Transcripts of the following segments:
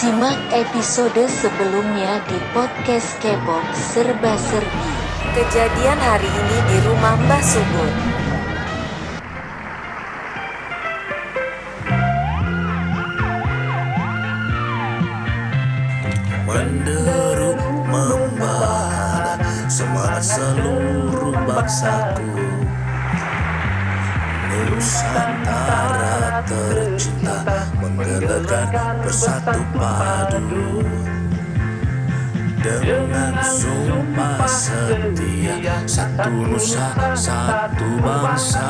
Simak episode sebelumnya di podcast Kepop Serba Serbi. Kejadian hari ini di rumah Mbah Subur. Menderu membara semangat seluruh bangsaku Nusantara tercinta menggelegar bersatu padu. Dengan sumpah setia Satu nusa, satu bangsa.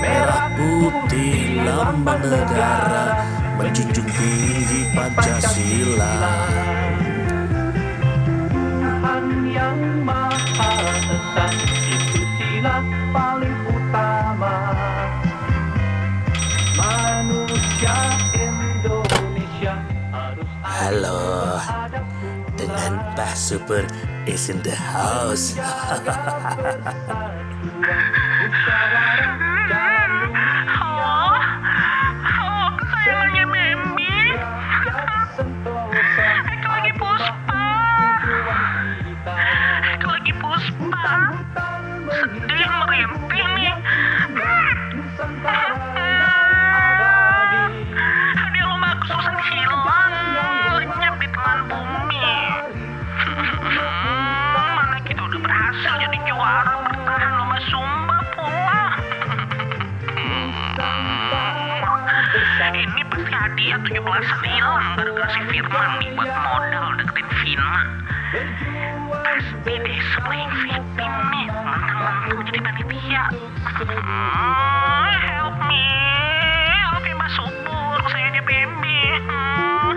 Merah putih lambang negara Menjunjung tinggi Pancasila. Tuhan yang maha esa itu sila paling utama Halo. Dengan Mbah Super is in the house 17-an hilang gara-gara si Firman nih buat modal deketin Vina. Pasti deh playing victim nih. Mentang-mentang jadi panitia. Hmm, help me. Help Mas Subur. Saya aja. Hmm.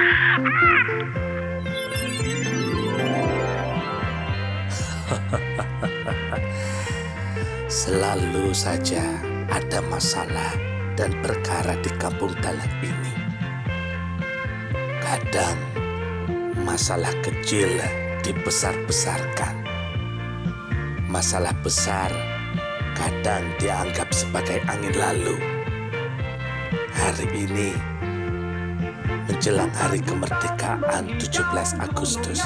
Selalu saja ada masalah dan perkara di kampung dalam ini. Kadang masalah kecil dibesar-besarkan. Masalah besar kadang dianggap sebagai angin lalu. Hari ini menjelang hari kemerdekaan 17 Agustus.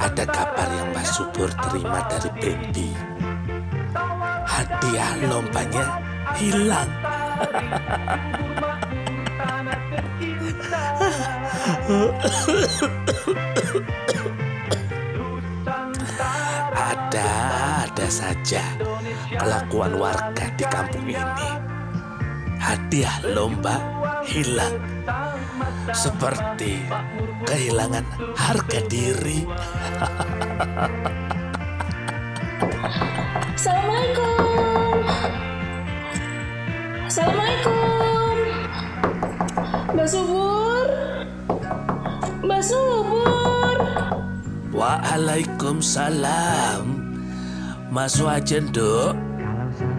Ada kabar yang Mbak Subur terima dari Baby. Hadiah lombanya hilang. Ada, ada saja kelakuan warga di kampung ini. Hadiah lomba hilang. Seperti kehilangan harga diri. Assalamualaikum. Mbak Subur. Mbak Subur. Waalaikumsalam. Masuk aja, Dok.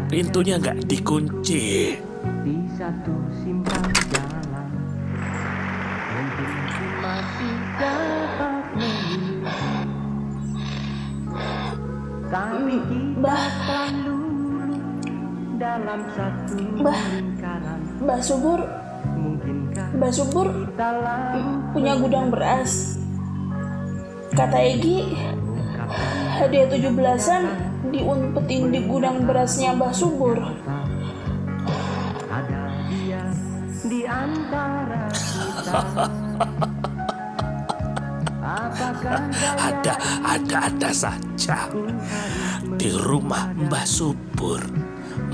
Pintunya nggak dikunci. di satu simpang jalan mungkin masih dapat melihat tapi kita selalu dalam satu lingkaran Mbak Subur. Mbak Subur punya gudang beras. Kata Egi, hadiah 17-an diumpetin di gudang berasnya Mbak Subur. ada Ada, ada, saja. Di rumah Mbah Subur.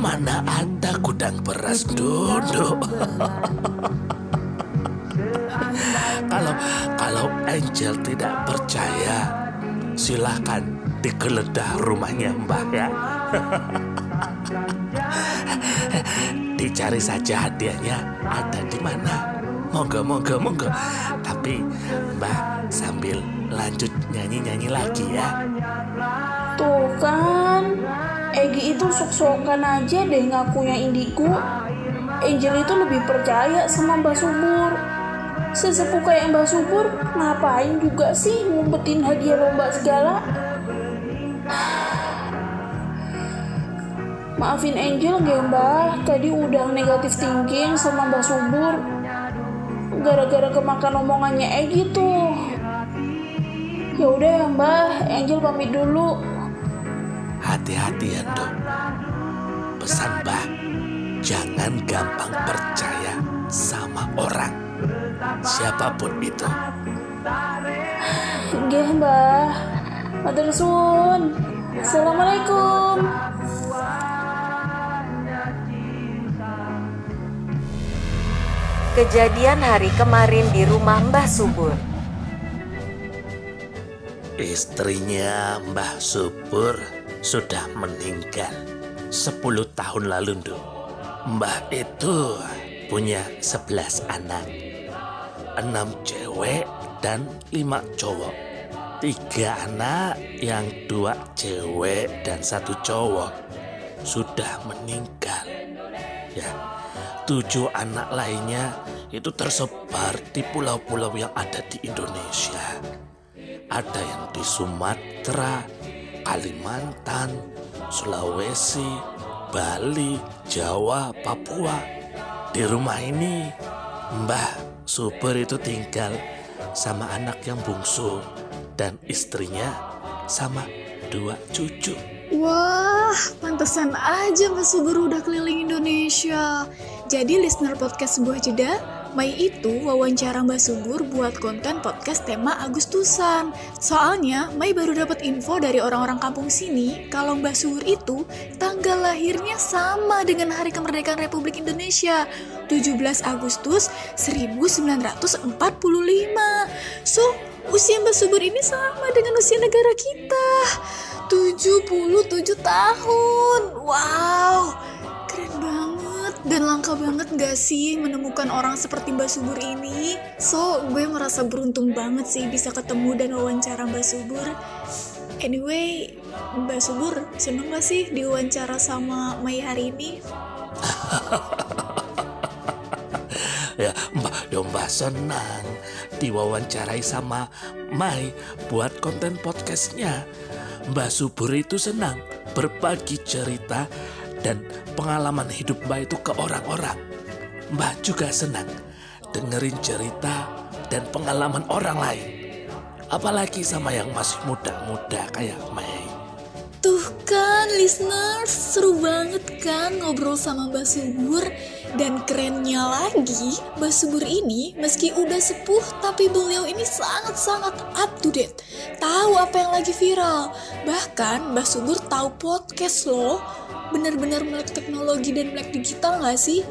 Mana ada gudang beras Dodo. kalau Angel tidak percaya, silahkan digeledah rumahnya Mbah ya. Dicari saja hadiahnya ada di mana. Monggo, monggo, monggo. Tapi Mbah sambil lanjut nyanyi-nyanyi lagi ya. Tuh kan, Egi itu sok-sokan aja deh ngakunya indigo. Angel itu lebih percaya sama Mbak Subur. Sesepuh kayak Mbak Subur, ngapain juga sih ngumpetin hadiah lomba segala? Maafin Angel ya mbak, tadi udah negatif thinking sama Mbak Subur. gara-gara kemakan omongannya Egi tuh. Ya udah ya Mbah, Angel pamit dulu. Hati-hati ya dok. Pesan bah, jangan gampang percaya sama orang. Siapa pun itu. Nggih, Mbah. Matur suwun. Assalamualaikum. Kejadian hari kemarin di rumah Mbah Subur. Istrinya Mbah Subur sudah meninggal 10 tahun lalu, Nduk. Mbah itu punya 11 anak. 6 cewek dan 5 cowok. Tiga anak yang dua cewek dan satu cowok sudah meninggal. Ya, tujuh anak lainnya itu tersebar di pulau-pulau yang ada di Indonesia. Ada yang di Sumatera, Kalimantan, Sulawesi, Bali, Jawa, Papua. Di rumah ini, Mbah Super itu tinggal sama anak yang bungsu dan istrinya sama dua cucu. Wah, pantesan aja Mas Subur udah keliling Indonesia. Jadi listener podcast sebuah jeda, Mei itu wawancara Mbak Subur buat konten podcast tema Agustusan. Soalnya Mei baru dapat info dari orang-orang kampung sini kalau Mbak Subur itu tanggal lahirnya sama dengan hari kemerdekaan Republik Indonesia, 17 Agustus 1945. So, usia Mbak Subur ini sama dengan usia negara kita. 77 tahun. Wow, dan langka banget gak sih menemukan orang seperti Mbak Subur ini? So, gue merasa beruntung banget sih bisa ketemu dan wawancara Mbak Subur. Anyway, Mbak Subur, seneng gak sih diwawancara sama Mei hari ini? Ya, Mbak, Mbak senang diwawancarai sama Mai buat konten podcastnya. Mbak Subur itu senang berbagi cerita dan pengalaman hidup Mbak itu ke orang-orang. Mbak juga senang dengerin cerita dan pengalaman orang lain. Apalagi sama yang masih muda-muda kayak Mei. Tuh kan listeners, seru banget kan ngobrol sama Mbak Subur. Dan kerennya lagi, Mbak Subur ini meski udah sepuh tapi beliau ini sangat-sangat up to date. Tahu apa yang lagi viral. Bahkan Mbak Subur tahu podcast loh. Bener-bener melek teknologi dan melek digital gak sih?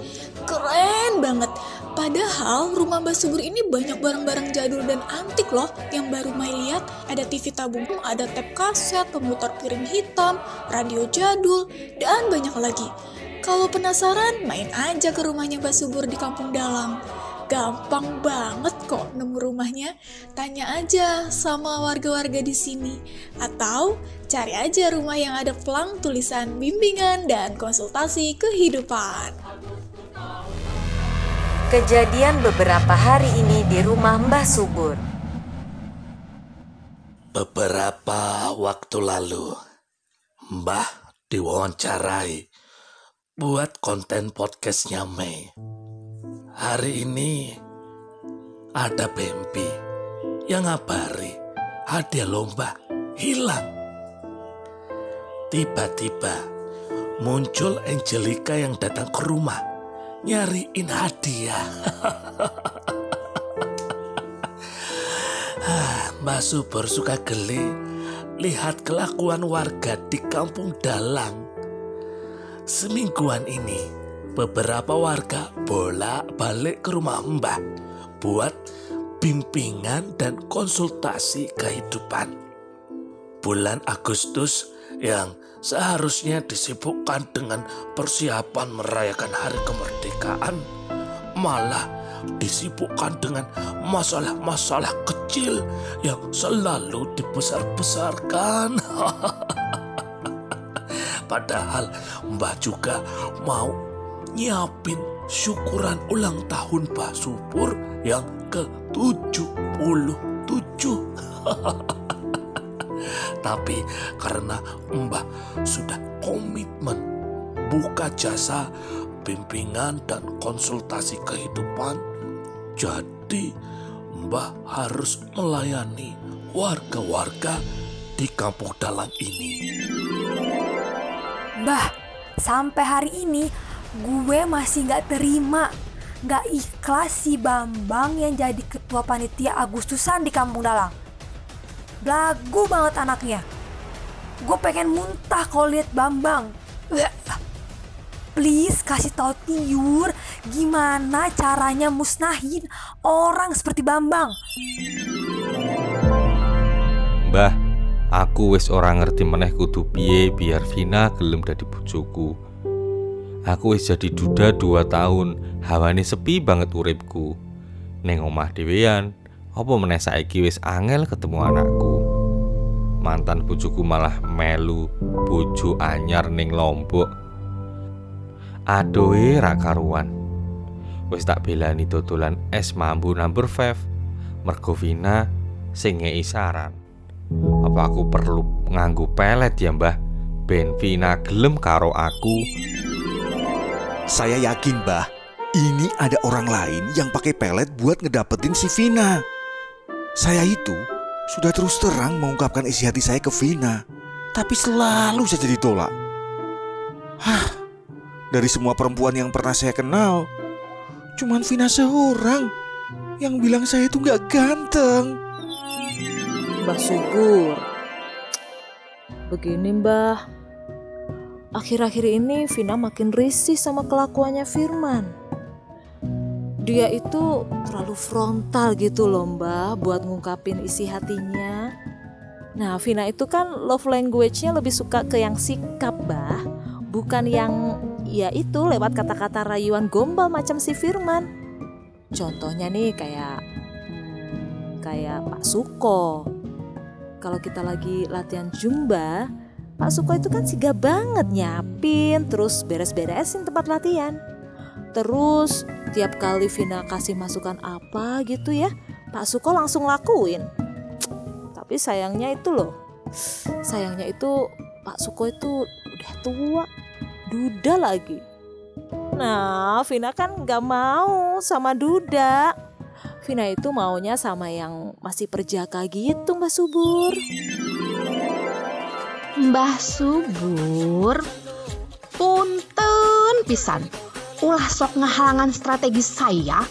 Keren banget. Padahal rumah Mbak Subur ini banyak barang-barang jadul dan antik loh yang baru Mai lihat. Ada TV tabung, ada tap kaset, pemutar piring hitam, radio jadul, dan banyak lagi. Kalau penasaran, main aja ke rumahnya Mbak Subur di Kampung Dalam. Gampang banget kok nemu rumahnya. Tanya aja sama warga-warga di sini. Atau cari aja rumah yang ada pelang tulisan bimbingan dan konsultasi kehidupan. Kejadian beberapa hari ini di rumah Mbah Subur. Beberapa waktu lalu, Mbah diwawancarai buat konten podcastnya Mei. Hari ini ada Bempi yang ngabari hadiah lomba hilang. Tiba-tiba muncul Angelica yang datang ke rumah nyariin hadiah. Ah, Mbak Subur suka geli lihat kelakuan warga di kampung Dalang. Semingguan ini, beberapa warga bolak-balik ke rumah Mbah buat bimbingan dan konsultasi kehidupan. Bulan Agustus yang seharusnya disibukkan dengan persiapan merayakan hari kemerdekaan, malah disibukkan dengan masalah-masalah kecil yang selalu dibesar-besarkan. Padahal Mbah juga mau nyiapin syukuran ulang tahun Mbah Subur yang ke-77. Tapi karena Mbah sudah komitmen buka jasa bimbingan dan konsultasi kehidupan, jadi Mbah harus melayani warga-warga di kampung dalang ini. Mbah, sampai hari ini gue masih nggak terima, nggak ikhlas si Bambang yang jadi ketua panitia Agustusan di Kampung Dalang. Belagu banget anaknya. Gue pengen muntah kalau lihat Bambang. Please kasih tahu Tiur gimana caranya musnahin orang seperti Bambang. Mbah, aku wis ora ngerti meneh kudu piye biar Vina gelem dadi bojoku. Aku wis jadi duda dua tahun, hawane sepi banget uripku. Neng omah dhewean, apa meneh saiki wis angel ketemu anakku. Mantan bojoku malah melu bojo anyar ning Lombok. Adoe ra karuan. Wis tak belani dodolan es mambu number 5. Mergo Vina sing. Apa aku perlu nganggo pelet ya, Mbah? Ben Vina gelem karo aku. Saya yakin, Mbah, ini ada orang lain yang pakai pelet buat ngedapetin si Vina. Saya itu sudah terus terang mengungkapkan isi hati saya ke Vina, tapi selalu saja ditolak. Hah, dari semua perempuan yang pernah saya kenal, cuman Vina seorang yang bilang saya itu nggak ganteng. Mbah Subur. Begini Mbah, akhir-akhir ini Vina makin risih sama kelakuannya Firman. Dia itu terlalu frontal gitu loh Mbah buat ngungkapin isi hatinya. Nah Vina itu kan love language-nya lebih suka ke yang sikap Mbah, bukan yang ya itu lewat kata-kata rayuan gombal macam si Firman. Contohnya nih kayak kayak Pak Suko. Kalau kita lagi latihan jumba, Pak Suko itu kan sigap banget nyiapin, terus beres-beresin tempat latihan. Terus tiap kali Vina kasih masukan apa gitu ya, Pak Suko langsung lakuin. Tapi sayangnya itu loh, sayangnya itu Pak Suko itu udah tua, duda lagi. Nah, Vina kan gak mau sama duda. Vina itu maunya sama yang masih perjaka gitu Mbak Subur. Mbah Subur, punten pisan. Ulah sok ngehalangan strategi saya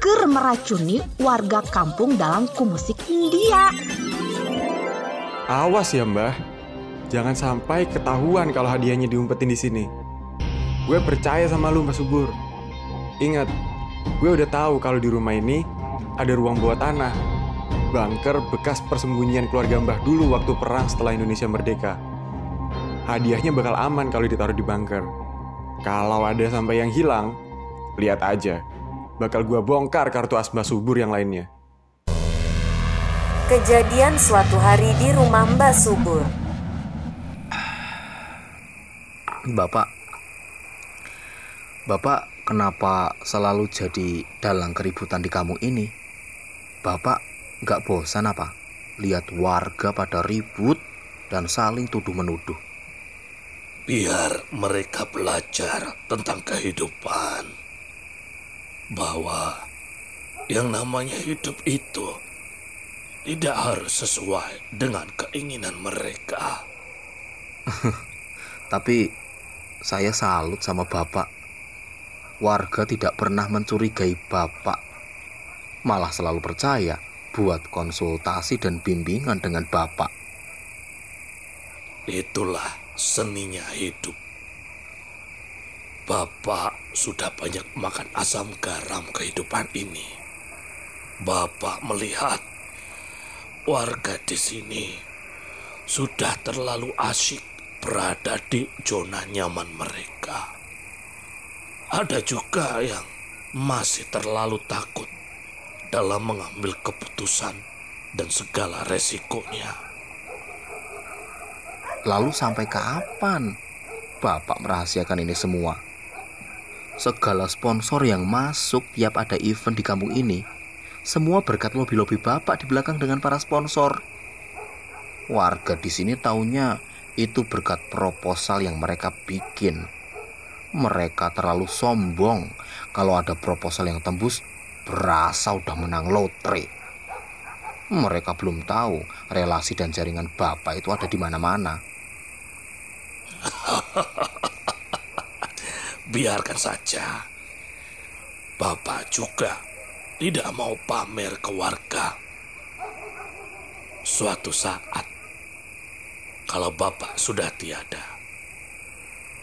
ker meracuni warga kampung dalam kumusik India. Awas ya mbah, jangan sampai ketahuan kalau hadiahnya diumpetin di sini. Gue percaya sama lu Mbak Subur. Ingat, gue udah tahu kalau di rumah ini ada ruang bawah tanah. Bunker bekas persembunyian keluarga Mbah dulu waktu perang setelah Indonesia merdeka. Hadiahnya bakal aman kalau ditaruh di bunker. Kalau ada sampai yang hilang, lihat aja. Bakal gue bongkar kartu as Mbah Subur yang lainnya. Kejadian suatu hari di rumah Mbak Subur. Bapak, Bapak kenapa selalu jadi dalang keributan di kampung ini? Bapak nggak bosan apa? Lihat warga pada ribut dan saling tuduh-menuduh. Biar mereka belajar tentang kehidupan. Bahwa yang namanya hidup itu tidak harus sesuai dengan keinginan mereka. Tapi saya salut sama Bapak. Warga tidak pernah mencurigai Bapak. Malah selalu percaya buat konsultasi dan bimbingan dengan Bapak. Itulah seninya hidup. Bapak sudah banyak makan asam garam kehidupan ini. Bapak melihat warga di sini sudah terlalu asyik berada di zona nyaman mereka. Ada juga yang masih terlalu takut dalam mengambil keputusan dan segala resikonya. Lalu sampai kapan Bapak merahasiakan ini semua? Segala sponsor yang masuk tiap ada event di kampung ini, semua berkat lobi-lobi Bapak di belakang dengan para sponsor. Warga di sini taunya itu berkat proposal yang mereka bikin. Mereka terlalu sombong kalau ada proposal yang tembus, berasa udah menang lotre. Mereka belum tahu relasi dan jaringan bapak itu ada di mana-mana. Biarkan saja. Bapak juga tidak mau pamer ke warga. Suatu saat, kalau bapak sudah tiada,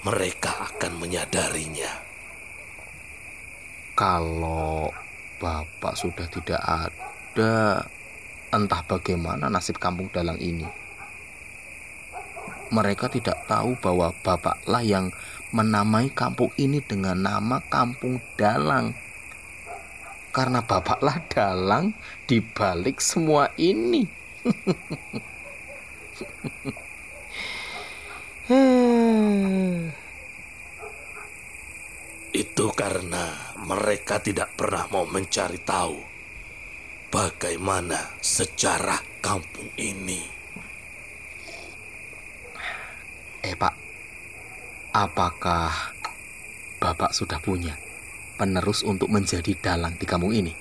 mereka akan menyadarinya. Kalau bapak sudah tidak ada, entah bagaimana nasib kampung dalang ini. Mereka tidak tahu bahwa bapaklah yang menamai kampung ini dengan nama Kampung Dalang. Karena bapaklah dalang di balik semua ini. Itu karena mereka tidak pernah mau mencari tahu bagaimana sejarah kampung ini. Eh pak, apakah bapak sudah punya penerus untuk menjadi dalang di kampung ini?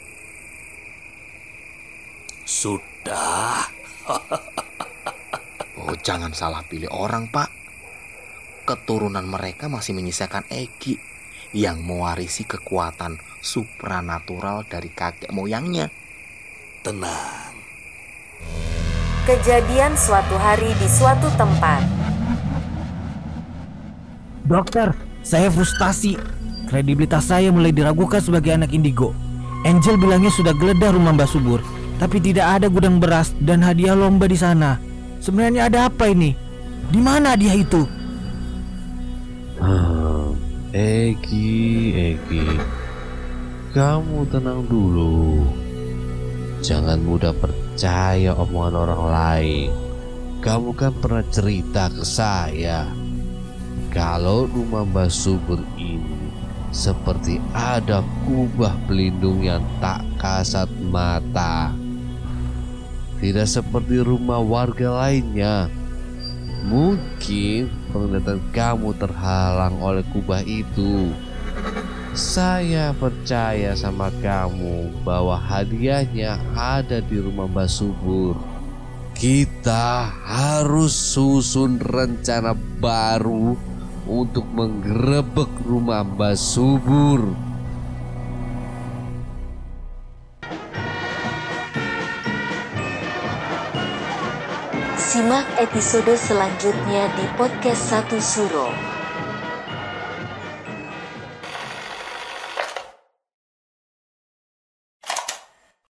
Sudah. oh jangan salah pilih orang pak. Keturunan mereka masih menyisakan Egi yang mewarisi kekuatan supranatural dari kakek moyangnya. Tenang. Kejadian suatu hari di suatu tempat. Dokter, saya frustasi. Kredibilitas saya mulai diragukan sebagai anak indigo. Angel bilangnya sudah geledah rumah Mbak Subur, tapi tidak ada gudang beras dan hadiah lomba di sana. Sebenarnya ada apa ini? Di mana dia itu? Hmm, Egi, Egi, kamu tenang dulu. Jangan mudah percaya omongan orang lain. Kamu kan pernah cerita ke saya kalau rumah Mbak Subur ini seperti ada kubah pelindung yang tak kasat mata. Tidak seperti rumah warga lainnya. Mungkin penglihatan kamu terhalang oleh kubah itu. Saya percaya sama kamu bahwa hadiahnya ada di rumah Mbak Subur. Kita harus susun rencana baru untuk menggerebek rumah Mbak Subur. Simak episode selanjutnya di podcast Satu Suro.